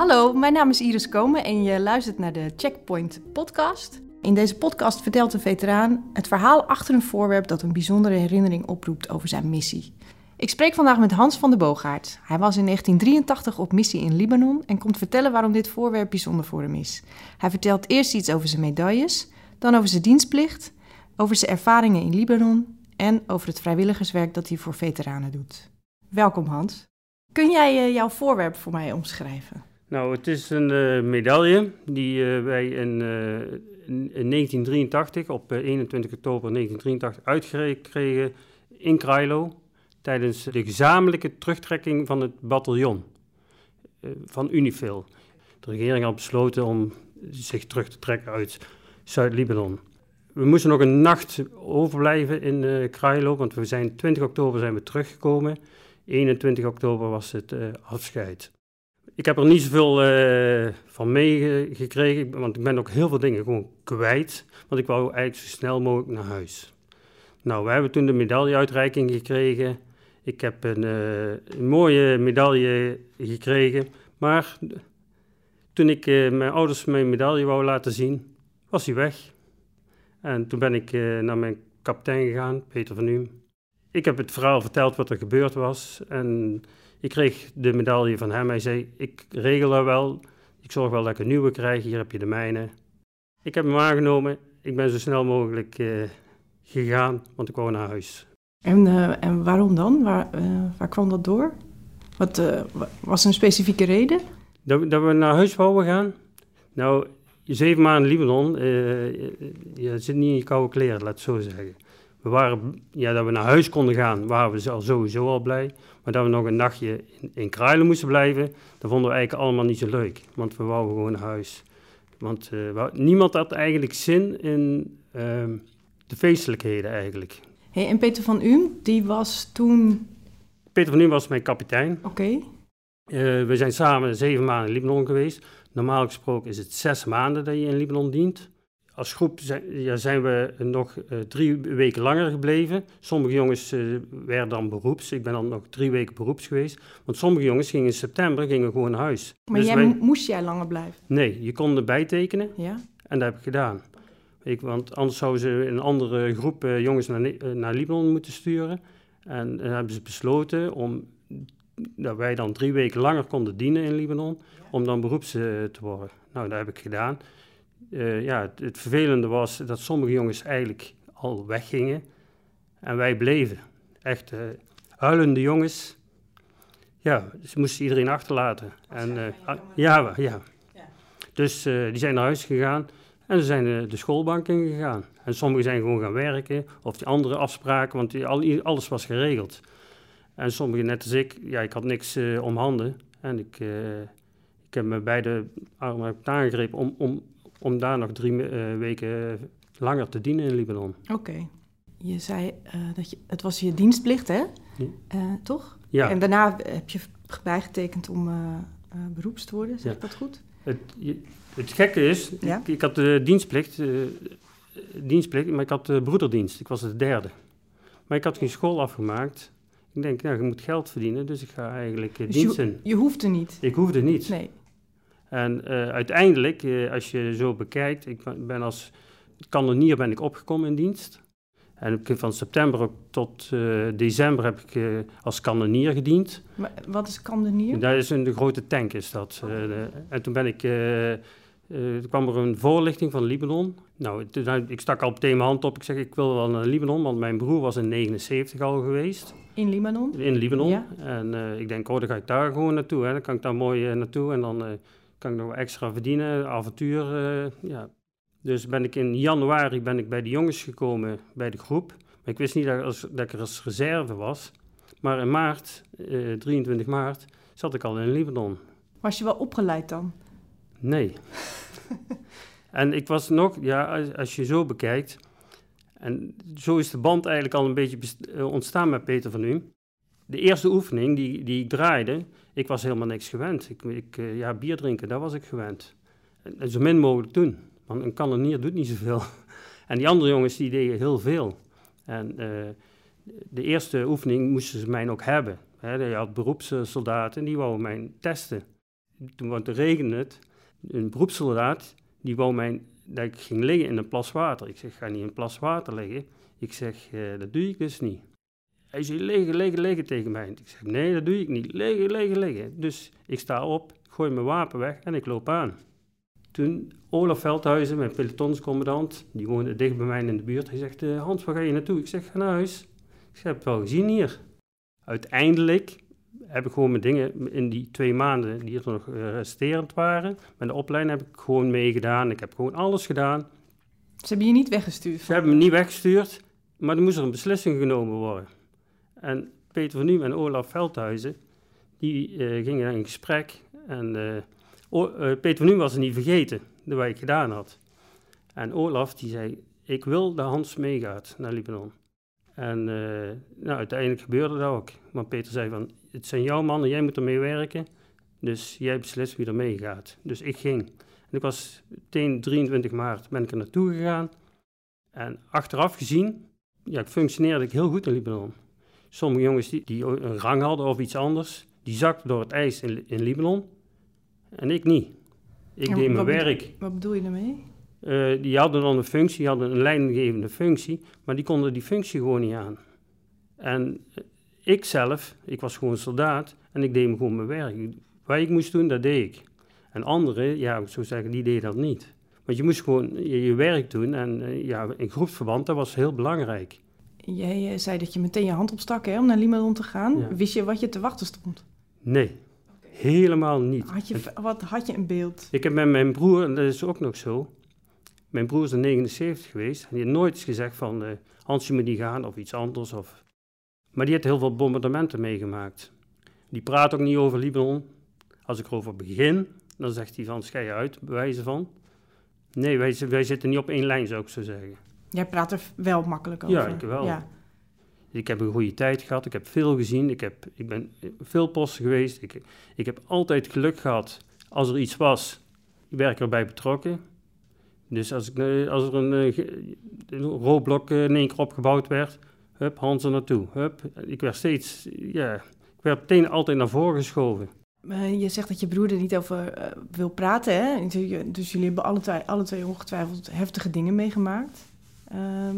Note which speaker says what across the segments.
Speaker 1: Hallo, mijn naam is Iris Komen en je luistert naar de Checkpoint podcast. In deze podcast vertelt een veteraan het verhaal achter een voorwerp dat een bijzondere herinnering oproept over zijn missie. Ik spreek vandaag met Hans van de Boogaard. Hij was in 1983 op missie in Libanon en komt vertellen waarom dit voorwerp bijzonder voor hem is. Hij vertelt eerst iets over zijn medailles, dan over zijn dienstplicht, over zijn ervaringen in Libanon en over het vrijwilligerswerk dat hij voor veteranen doet. Welkom Hans. Kun jij uh, jouw voorwerp voor mij omschrijven?
Speaker 2: Nou, het is een uh, medaille die uh, wij in, in, 1983, op 21 oktober 1983, uitgekregen in Krailo tijdens de gezamenlijke terugtrekking van het bataljon van Unifil. De regering had besloten om zich terug te trekken uit Zuid-Libanon. We moesten nog een nacht overblijven in uh, Krailo, want we zijn 20 oktober zijn we teruggekomen. 21 oktober was het afscheid. Ik heb er niet zoveel uh, van meegekregen, want ik ben ook heel veel dingen gewoon kwijt. Want ik wou eigenlijk zo snel mogelijk naar huis. Nou, we hebben toen de medailleuitreiking gekregen. Ik heb een, een mooie medaille gekregen. Maar toen ik mijn ouders mijn medaille wou laten zien, was hij weg. En toen ben ik naar mijn kapitein gegaan, Peter van Uhm. Ik heb het verhaal verteld wat er gebeurd was. En ik kreeg de medaille van hem. Hij zei, ik regel dat wel. Ik zorg wel dat ik een nieuwe krijg. Hier heb je de mijne. Ik heb hem aangenomen. Ik ben zo snel mogelijk uh, gegaan, want ik wou naar huis.
Speaker 1: En, uh, en waarom dan? Waar, waar kwam dat door? Wat was een specifieke reden?
Speaker 2: Dat, dat we naar huis wouden gaan? Nou, zeven maanden Libanon, je zit niet in je koude kleren, laat het zo zeggen. We waren, ja, dat we naar huis konden gaan, waren we al sowieso al blij. Maar dat we nog een nachtje in, in Kruilen moesten blijven, dat vonden we eigenlijk allemaal niet zo leuk. Want we wouden gewoon naar huis. Want uh, niemand had eigenlijk zin in uh, de feestelijkheden eigenlijk.
Speaker 1: Hey, en Peter van Uhm, die was toen...
Speaker 2: Peter van Uhm was mijn kapitein.
Speaker 1: Oké. Okay.
Speaker 2: Uh, we zijn samen zeven maanden in Libanon geweest. Normaal gesproken is het zes maanden dat je in Libanon dient. Als groep zijn, ja, zijn we nog uh, drie weken langer gebleven. Sommige jongens uh, werden dan beroeps. Ik ben dan nog drie weken beroeps geweest. Want sommige jongens gingen in september gingen gewoon naar huis.
Speaker 1: Maar dus jij, wij... moest jij langer blijven?
Speaker 2: Nee, je kon erbij tekenen.
Speaker 1: Ja?
Speaker 2: En dat heb ik gedaan. Ik, want anders zouden ze een andere groep uh, jongens naar, naar Libanon moeten sturen. En dan hebben ze besloten om dat wij dan drie weken langer konden dienen in Libanon, om dan beroeps te worden. Nou, dat heb ik gedaan. Uh, ja, het, het, vervelende was dat sommige jongens eigenlijk al weggingen en wij bleven. Echt uh, huilende jongens. Ja, ze moesten iedereen achterlaten. En, ja, ja. Dus die zijn naar huis gegaan en ze zijn de, de schoolbank ingegaan. En sommigen zijn gewoon gaan werken of die andere afspraken, want die, al, alles was geregeld. En sommigen, net als ik, ja, ik had niks uh, om handen. En ik, uh, ik heb me beide armen aangegrepen om, om, om daar nog drie uh, weken langer te dienen in Libanon.
Speaker 1: Oké. Okay. Je zei dat je, het was je dienstplicht, hè? Ja. toch?
Speaker 2: Ja.
Speaker 1: En daarna heb je bijgetekend om beroeps te worden, zeg ja. ik dat goed?
Speaker 2: Het, je, het gekke is, ja? ik, ik, had de dienstplicht, dienstplicht, maar ik had de broederdienst. Ik was de derde. Maar ik had geen school afgemaakt. Ik denk, nou, je moet geld verdienen, dus ik ga eigenlijk
Speaker 1: dus
Speaker 2: diensten.
Speaker 1: Je, je hoefde niet?
Speaker 2: Ik hoefde niet.
Speaker 1: Nee.
Speaker 2: En uh, uiteindelijk, uh, als je zo bekijkt, ik ben als kanonier ben ik opgekomen in dienst. En van september tot december heb ik als kanonier gediend.
Speaker 1: Maar wat is kanonier?
Speaker 2: Dat is een grote tank, is dat. De, en toen ben ik kwam er een voorlichting van Libanon. Nou, toen, ik stak al meteen mijn hand op. Ik zeg, ik wil wel naar Libanon, want mijn broer was in 79 al geweest.
Speaker 1: In Libanon?
Speaker 2: In Libanon. Ja. En ik denk, oh, dan ga ik daar gewoon naartoe. Hè. Dan kan ik daar mooi naartoe en dan kan ik nog extra verdienen, avontuur. ja. Dus ben ik in januari ben ik bij de jongens gekomen, bij de groep. Maar ik wist niet dat, als, dat ik er als reserve was. Maar in maart, 23 maart, zat ik al in Libanon.
Speaker 1: Was je wel opgeleid dan?
Speaker 2: Nee. en ik was nog, ja, als, je zo bekijkt, en zo is de band eigenlijk al een beetje eh, ontstaan met Peter van U. De eerste oefening die, die ik draaide, ik was helemaal niks gewend. Ik, ik eh, ja, bier drinken, dat was ik gewend. En, zo min mogelijk doen, want een kanonier doet niet zoveel. en die andere jongens, die deden heel veel. En uh, de eerste oefening moesten ze mij ook hebben. He, je had beroepssoldaten, die wouden mij testen toen want toen regende het, een beroepssoldaat, die wou mij dat ik ging liggen in een plas water. Ik zeg, ga niet in een plas water liggen. Ik zeg, eh, dat doe ik dus niet. Hij zei, liggen, liggen, liggen tegen mij. Ik zeg, nee, dat doe ik niet. Liggen, liggen, liggen. Dus ik sta op, gooi mijn wapen weg en ik loop aan. Toen Olaf Veldhuizen, mijn pelotonscommandant, die woonde dicht bij mij in de buurt. Hij zegt, uh, Hans, waar ga je naartoe? Ik zeg, ga naar huis. Ik zeg, heb het wel gezien hier. Uiteindelijk heb ik gewoon mijn dingen in die twee maanden die er nog eh, resterend waren. Met de opleiding heb ik gewoon meegedaan. Ik heb gewoon alles gedaan.
Speaker 1: Ze hebben je niet weggestuurd?
Speaker 2: Ze hebben me niet weggestuurd, maar er moest er een beslissing genomen worden. En Peter van Nuem en Olaf Veldhuizen, die uh, gingen in gesprek. En uh, Peter van Nuem was er niet vergeten, de wat ik gedaan had. En Olaf, die zei, ik wil dat Hans meegaat naar Libanon. En nou, uiteindelijk gebeurde dat ook. Maar Peter zei van, het zijn jouw mannen, jij moet ermee werken. Dus jij beslist wie er meegaat. Dus ik ging. En ik was meteen 23 maart ben ik er naartoe gegaan. En achteraf gezien, ja, functioneerde ik heel goed in Libanon. Sommige jongens die, die een rang hadden of iets anders, die zakten door het ijs in, in Libanon. En ik niet. Ik deed mijn werk.
Speaker 1: wat bedoel je daarmee?
Speaker 2: Uh, die hadden dan een functie, die hadden een leidinggevende functie, maar die konden die functie gewoon niet aan. En ik zelf, ik was gewoon soldaat en ik deed gewoon mijn werk. Wat ik moest doen, dat deed ik. En anderen, ja, ik zou zeggen, die deden dat niet. Want je moest gewoon je, je werk doen en uh, ja, in groepsverband, dat was heel belangrijk.
Speaker 1: Jij zei dat je meteen je hand opstak hè, om naar Libanon te gaan. Wist je wat je te wachten stond?
Speaker 2: Nee, helemaal niet.
Speaker 1: Had je, wat had je een beeld?
Speaker 2: Ik heb met mijn broer, en dat is ook nog zo, mijn broer is in 79 geweest. En die heeft nooit gezegd van, uh, Hans, je moet niet gaan of iets anders. Of... Maar die heeft heel veel bombardementen meegemaakt. Die praat ook niet over Libanon. Als ik erover begin, dan zegt hij van, schei uit, bewijzen van. Nee, wij, wij zitten niet op één lijn, zou ik zo zeggen.
Speaker 1: Jij praat er wel makkelijk over.
Speaker 2: Ja, ik wel. Ja. Ik heb een goede tijd gehad, ik heb veel gezien, ik, heb, ik ben veel posten geweest. Ik, ik heb altijd geluk gehad als er iets was, ik werk erbij betrokken. Dus als, ik, eh, als er een, eh, een roodblok eh, in één keer opgebouwd werd, hup, Hans er naartoe. Hup. Ik werd steeds, ja, ik werd meteen altijd naar voren geschoven.
Speaker 1: je zegt dat je broer er niet over wil praten, hè? Dus jullie hebben alle twee, alle twee ongetwijfeld heftige dingen meegemaakt. Ehm,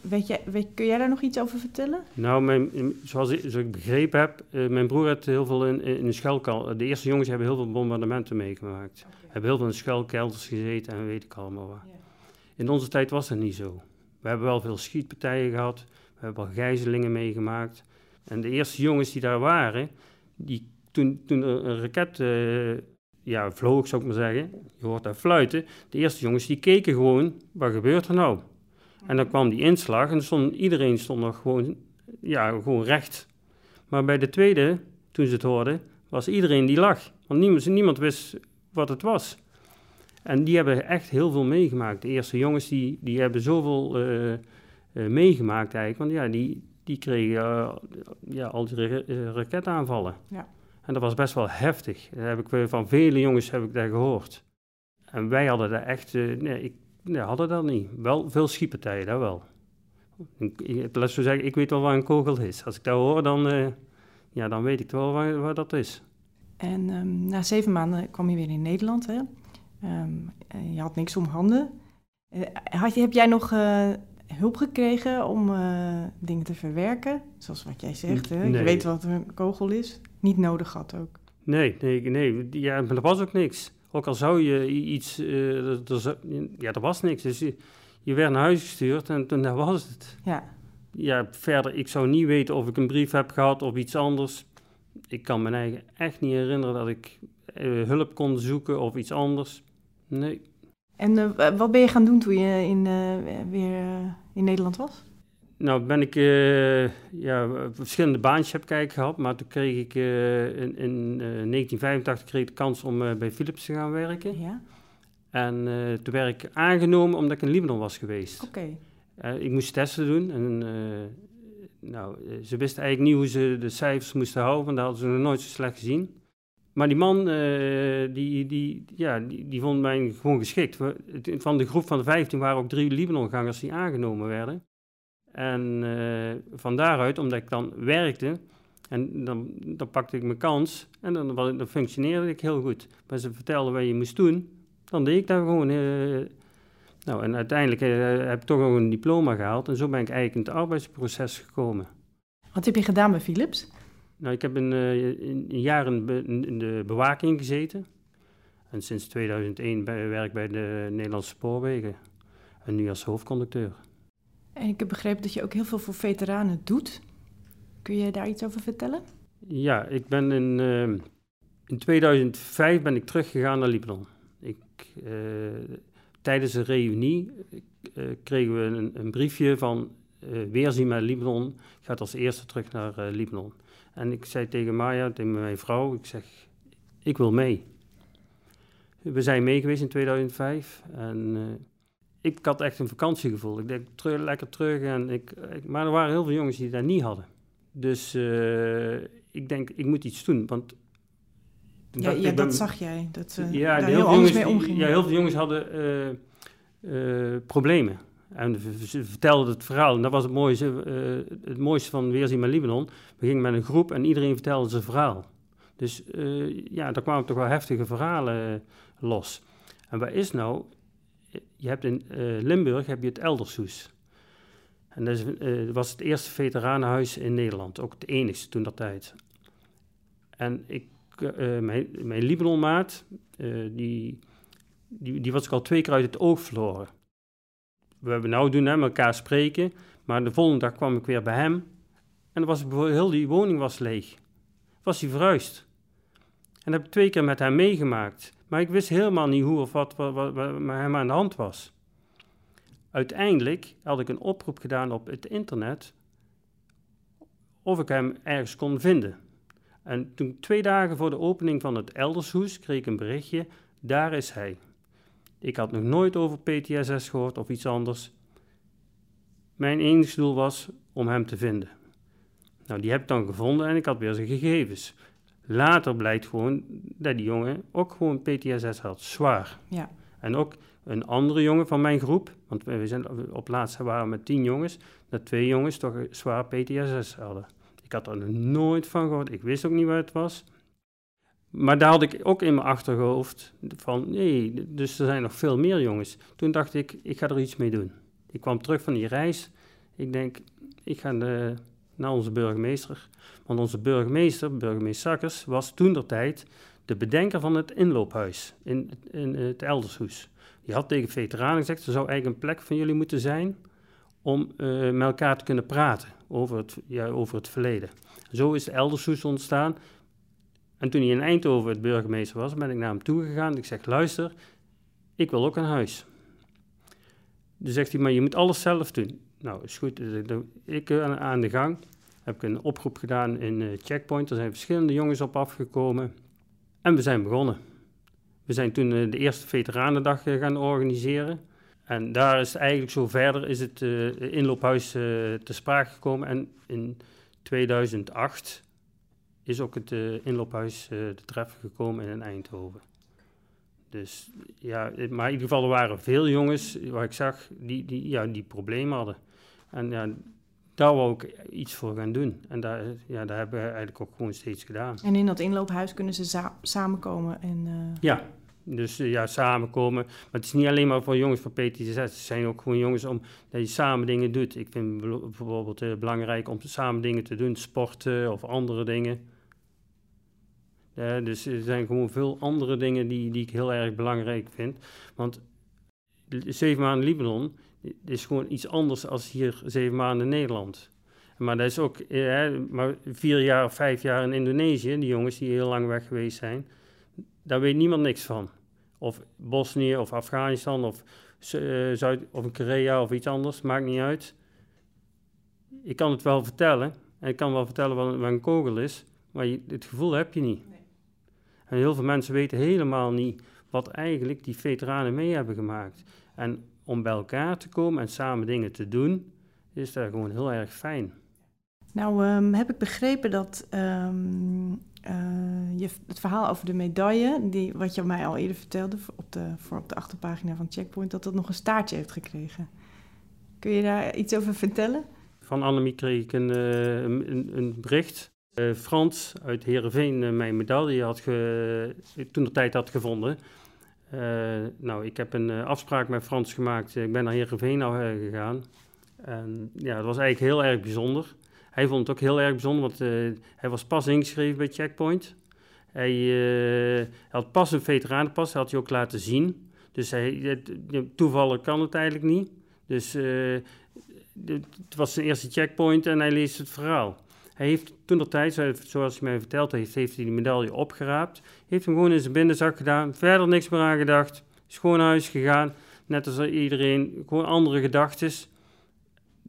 Speaker 1: weet je, weet, kun jij daar nog iets over vertellen?
Speaker 2: Nou, mijn, zoals, ik, zoals ik begrepen heb, uh, mijn broer heeft heel veel in, in de schuilkelder. De eerste jongens hebben heel veel bombardementen meegemaakt. Okay. Hebben heel veel in schuilkelders gezeten en weet ik allemaal wat. In onze tijd was dat niet zo. We hebben wel veel schietpartijen gehad. We hebben wel gijzelingen meegemaakt. En de eerste jongens die daar waren, die, toen, toen er een raket uh, ja, vloog, zou ik maar zeggen, je hoort daar fluiten. De eerste jongens die keken gewoon, wat gebeurt er nou? En dan kwam die inslag en stond, iedereen stond nog gewoon, ja, gewoon recht. Maar bij de tweede, toen ze het hoorden, was iedereen die lag. Want niemand, niemand wist wat het was. En die hebben echt heel veel meegemaakt. De eerste jongens die, die hebben zoveel uh, uh, meegemaakt eigenlijk. Want ja, die, die kregen uh, ja, al die raketaanvallen. Ja. En dat was best wel heftig. Heb ik van vele jongens heb ik daar gehoord. En wij hadden daar echt, nee, ik, nee, hadden dat niet. Wel veel schietpartijen, dat wel. Laat zo zeggen, ik weet wel waar een kogel is. Als ik dat hoor, dan, ja, dan weet ik wel waar, waar dat is.
Speaker 1: En um, na zeven maanden kwam je weer in Nederland. Hè? Um, je had niks om handen. Uh, had heb jij nog hulp gekregen om uh, dingen te verwerken? Zoals wat jij zegt, hè? Nee. je weet wat een kogel is. Niet nodig had ook.
Speaker 2: Nee, nee, nee. Ja, maar er was ook niks. Ook al zou je iets... Er, er, ja, er was niks. Dus je, je, werd naar huis gestuurd en toen was het.
Speaker 1: Ja.
Speaker 2: Ja, verder, ik zou niet weten of ik een brief heb gehad of iets anders ik kan me eigen echt niet herinneren dat ik uh, hulp kon zoeken of iets anders. Nee.
Speaker 1: En uh, wat ben je gaan doen toen je in, uh, weer in Nederland was?
Speaker 2: Nou, ben ik ja, verschillende baantjes heb ik gehad, maar toen kreeg ik in, in 1985 kreeg ik de kans om bij Philips te gaan werken.
Speaker 1: Ja.
Speaker 2: En toen werd ik aangenomen omdat ik in Libanon was geweest.
Speaker 1: Oké.
Speaker 2: Okay. ik moest testen doen en nou, eh, ze wisten eigenlijk niet hoe ze de cijfers moesten houden, want dat hadden ze nog nooit zo slecht gezien. Maar die man, uh, die, die, ja, die, vond mij gewoon geschikt. Van de groep van de 15 waren ook drie Libanongangers die aangenomen werden. En uh, van daaruit, omdat ik dan werkte, En dan, dan pakte ik mijn kans en dan, dan functioneerde ik heel goed. Maar ze vertelden wat je moest doen, dan deed ik dat gewoon. Uh, nou, en uiteindelijk heb ik toch nog een diploma gehaald en zo ben ik eigenlijk in het arbeidsproces gekomen.
Speaker 1: Wat heb je gedaan bij Philips?
Speaker 2: Nou, ik heb een, een jaar in, de bewaking gezeten. En sinds 2001 werk ik bij de Nederlandse Spoorwegen. En nu als hoofdconducteur.
Speaker 1: En ik heb begrepen dat je ook heel veel voor veteranen doet. Kun je daar iets over vertellen?
Speaker 2: Ja, ik ben in, uh, in 2005 ben ik teruggegaan naar Libanon. Ik, uh, tijdens een reunie uh, kregen we een, een, briefje van weerzien met Libanon. Gaat als eerste terug naar Libanon. En ik zei tegen Maya, tegen mijn vrouw, ik zeg, ik wil mee. We zijn mee geweest in 2005 en ik had echt een vakantiegevoel. Ik denk, terug, lekker terug. En ik, ik, maar er waren heel veel jongens die dat niet hadden. Dus uh, ik denk, ik moet iets doen. Want
Speaker 1: ja, ja dat zag jij. Dat ze ja, daar heel, veel jongens, mee omgingen.
Speaker 2: Ja, heel veel jongens hadden problemen. En ze vertelden het verhaal. En dat was het mooiste, het mooiste van Weerzien met Libanon. We gingen met een groep en iedereen vertelde zijn verhaal. Dus ja, daar kwamen toch wel heftige verhalen los. En wat is nou? Je hebt in Limburg heb je het Eldershoes. En dat uh, was het eerste veteranenhuis in Nederland, ook het enigste toen dat tijd. En ik, mijn, mijn Libanonmaat, die, die, die was ik al twee keer uit het oog verloren. We hebben nou doen, hè, met elkaar spreken, maar de volgende dag kwam ik weer bij hem. En was heel die woning was leeg. Was hij verhuisd. En dat heb ik twee keer met hem meegemaakt. Maar ik wist helemaal niet hoe of wat, wat, wat, wat met hem aan de hand was. Uiteindelijk had ik een oproep gedaan op het internet of ik hem ergens kon vinden. En toen twee dagen voor de opening van het Eldershoes kreeg ik een berichtje, daar is hij. Ik had nog nooit over PTSS gehoord of iets anders. Mijn enige doel was om hem te vinden. Nou, die heb ik dan gevonden en ik had weer zijn gegevens. Later blijkt gewoon dat die jongen ook gewoon PTSS had, zwaar.
Speaker 1: Ja.
Speaker 2: En ook een andere jongen van mijn groep, want we zijn op laatst waren we met tien jongens, dat twee jongens toch zwaar PTSS hadden. Ik had er nooit van gehoord, ik wist ook niet wat het was. Maar daar had ik ook in mijn achterhoofd van, nee, dus er zijn nog veel meer jongens. Toen dacht ik, ik ga er iets mee doen. Ik kwam terug van die reis. Ik denk, ik ga naar onze burgemeester. Want onze burgemeester, burgemeester Sakkers, was toen der tijd de bedenker van het inloophuis in, in het Eldershoes. Die had tegen veteranen gezegd, er zou eigenlijk een plek van jullie moeten zijn om uh, met elkaar te kunnen praten over het, ja, over het verleden. Zo is de Eldershoes ontstaan. En toen hij in Eindhoven het burgemeester was, ben ik naar hem toegegaan. Ik zeg, luister, ik wil ook een huis. Dan zegt hij, maar je moet alles zelf doen. Nou, is goed. Ik uh, aan de gang. Heb ik een oproep gedaan in uh, Checkpoint. Er zijn verschillende jongens op afgekomen. En we zijn begonnen. We zijn toen eh, de eerste Veteranendag eh, gaan organiseren. En daar is eigenlijk zo verder is het inloophuis te sprake gekomen. En in 2008 is ook het uh, inloophuis te treffen gekomen in Eindhoven. Dus ja, maar in ieder geval er waren veel jongens, waar ik zag, die, die, ja, die problemen hadden. En ja, daar wou ik iets voor gaan doen. En daar, ja, daar hebben we eigenlijk ook gewoon steeds gedaan.
Speaker 1: En in dat inloophuis kunnen ze samenkomen en... Uh...
Speaker 2: Ja, dus uh, ja, samenkomen. Maar het is niet alleen maar voor jongens van PTSS. Het zijn ook gewoon jongens om dat je samen dingen doet. Ik vind bijvoorbeeld uh, belangrijk om samen dingen te doen. Sporten of andere dingen. Dus er zijn gewoon veel andere dingen die, die ik heel erg belangrijk vind. Want zeven maanden Libanon is gewoon iets anders dan hier zeven maanden Nederland. Maar dat is ook eh, maar vier jaar of vijf jaar in Indonesië, die jongens die heel lang weg geweest zijn, daar weet niemand niks van. Of Bosnië of Afghanistan of, uh, Zuid of Korea of iets anders, maakt niet uit. Ik kan het wel vertellen en ik kan wel vertellen wat, een kogel is, maar je, het gevoel heb je niet. En heel veel mensen weten helemaal niet wat eigenlijk die veteranen mee hebben gemaakt. En om bij elkaar te komen en samen dingen te doen, is daar gewoon heel erg fijn.
Speaker 1: Nou, um, heb ik begrepen dat um, uh, je het verhaal over de medaille, die, wat je mij al eerder vertelde op de, voor op de achterpagina van Checkpoint, dat dat nog een staartje heeft gekregen. Kun je daar iets over vertellen?
Speaker 2: Van Annemie kreeg ik een, uh, een, een bericht. Uh, Frans uit Heerenveen mijn medaille had toen de tijd had gevonden. nou, ik heb een afspraak met Frans gemaakt. Ik ben naar Heerenveen gegaan. En ja, het was eigenlijk heel erg bijzonder. Hij vond het ook heel erg bijzonder, want hij was pas ingeschreven bij Checkpoint. Hij, had pas een veteranenpas, dat had hij ook laten zien. Dus hij, toevallig kan het eigenlijk niet. Dus het was zijn eerste checkpoint en hij leest het verhaal. Hij heeft toen de tijd, zoals hij mij verteld heeft, hij die medaille opgeraapt. Heeft hem gewoon in zijn binnenzak gedaan, verder niks meer aan gedacht. Is gewoon naar huis gegaan, net als iedereen, gewoon andere gedachten.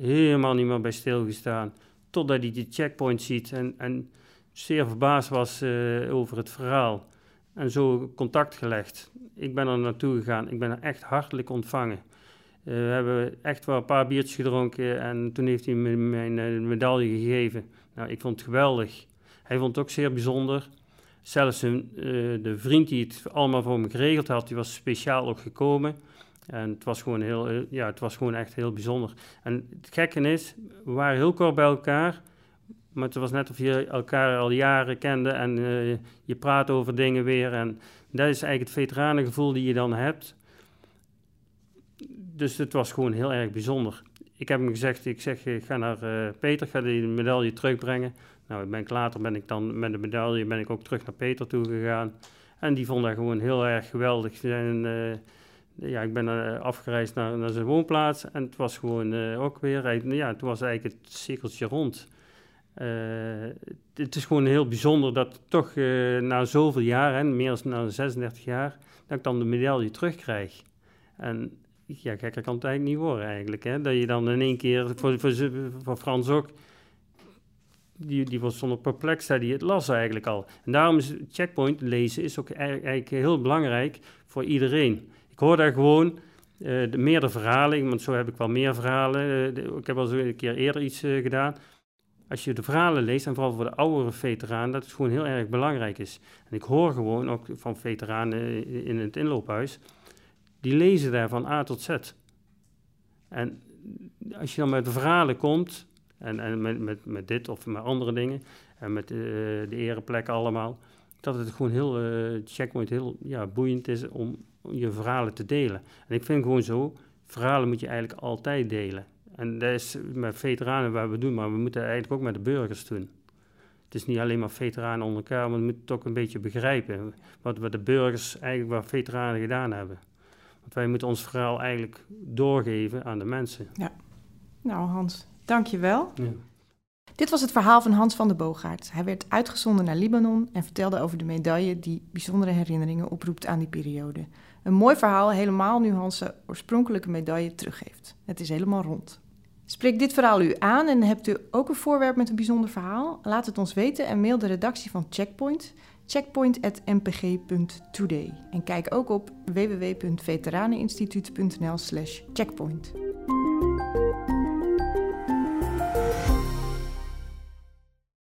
Speaker 2: Helemaal niet meer bij stilgestaan. Totdat hij die checkpoint ziet en, en zeer verbaasd was uh, over het verhaal. En zo contact gelegd. Ik ben er naartoe gegaan, ik ben er echt hartelijk ontvangen. Uh, we hebben echt wel een paar biertjes gedronken en toen heeft hij me mijn uh, medaille gegeven. Nou, ik vond het geweldig. Hij vond het ook zeer bijzonder. Zelfs uh, de vriend die het allemaal voor me geregeld had, die was speciaal ook gekomen. En het was gewoon, heel, ja, het was gewoon echt heel bijzonder. En het gekke is, we waren heel kort bij elkaar. Maar het was net of je elkaar al jaren kende en je praat over dingen weer. En dat is eigenlijk het veteranengevoel die je dan hebt dus het was gewoon heel erg bijzonder. Ik heb hem gezegd, ik zeg, ik ga naar uh, Peter, ga die medaille terugbrengen. Nou, ben ik later ben ik dan met de medaille ben ik ook terug naar Peter toe gegaan. En die vond dat gewoon heel erg geweldig. En, uh, ja, ik ben uh, afgereisd naar, naar zijn woonplaats en het was gewoon ook weer, ja, het was eigenlijk het cirkeltje rond. het is gewoon heel bijzonder dat toch na zoveel jaar, meer dan 36 jaar, dat ik dan de medaille terugkrijg. En ja, gekker kan het eigenlijk niet worden eigenlijk. Hè? Dat je dan in één keer, voor, voor, Frans ook, die, die was zonder perplex, hij het las eigenlijk al. En daarom is checkpoint lezen is ook eigenlijk heel belangrijk voor iedereen. Ik hoor daar gewoon uh, de meerdere verhalen, want zo heb ik wel meer verhalen. Uh, ik heb al zo een keer eerder iets uh, gedaan. Als je de verhalen leest, en vooral voor de oudere veteranen, dat het gewoon heel erg belangrijk is. En ik hoor gewoon ook van veteranen in het inloophuis die lezen daar van A tot Z. En als je dan met verhalen komt, en, en met, met, dit of met andere dingen, en met uh, de ereplekken allemaal, dat het gewoon heel, uh, checkpoint heel ja, boeiend is om je verhalen te delen. En ik vind gewoon zo, verhalen moet je eigenlijk altijd delen. En dat is met veteranen waar we doen, maar we moeten eigenlijk ook met de burgers doen. Het is niet alleen maar veteranen onder elkaar, maar we moeten het ook een beetje begrijpen. Wat we de burgers eigenlijk waar veteranen gedaan hebben. Want wij moeten ons verhaal eigenlijk doorgeven aan de mensen.
Speaker 1: Ja. Nou Hans, dank je wel. Ja. Dit was het verhaal van Hans van de Boogaard. Hij werd uitgezonden naar Libanon en vertelde over de medaille die bijzondere herinneringen oproept aan die periode. Een mooi verhaal, helemaal nu Hans zijn oorspronkelijke medaille teruggeeft. Het is helemaal rond. Spreekt dit verhaal u aan en hebt u ook een voorwerp met een bijzonder verhaal? Laat het ons weten en mail de redactie van Checkpoint checkpoint.mpg.today. En kijk ook op www.veteraneninstituut.nl/checkpoint.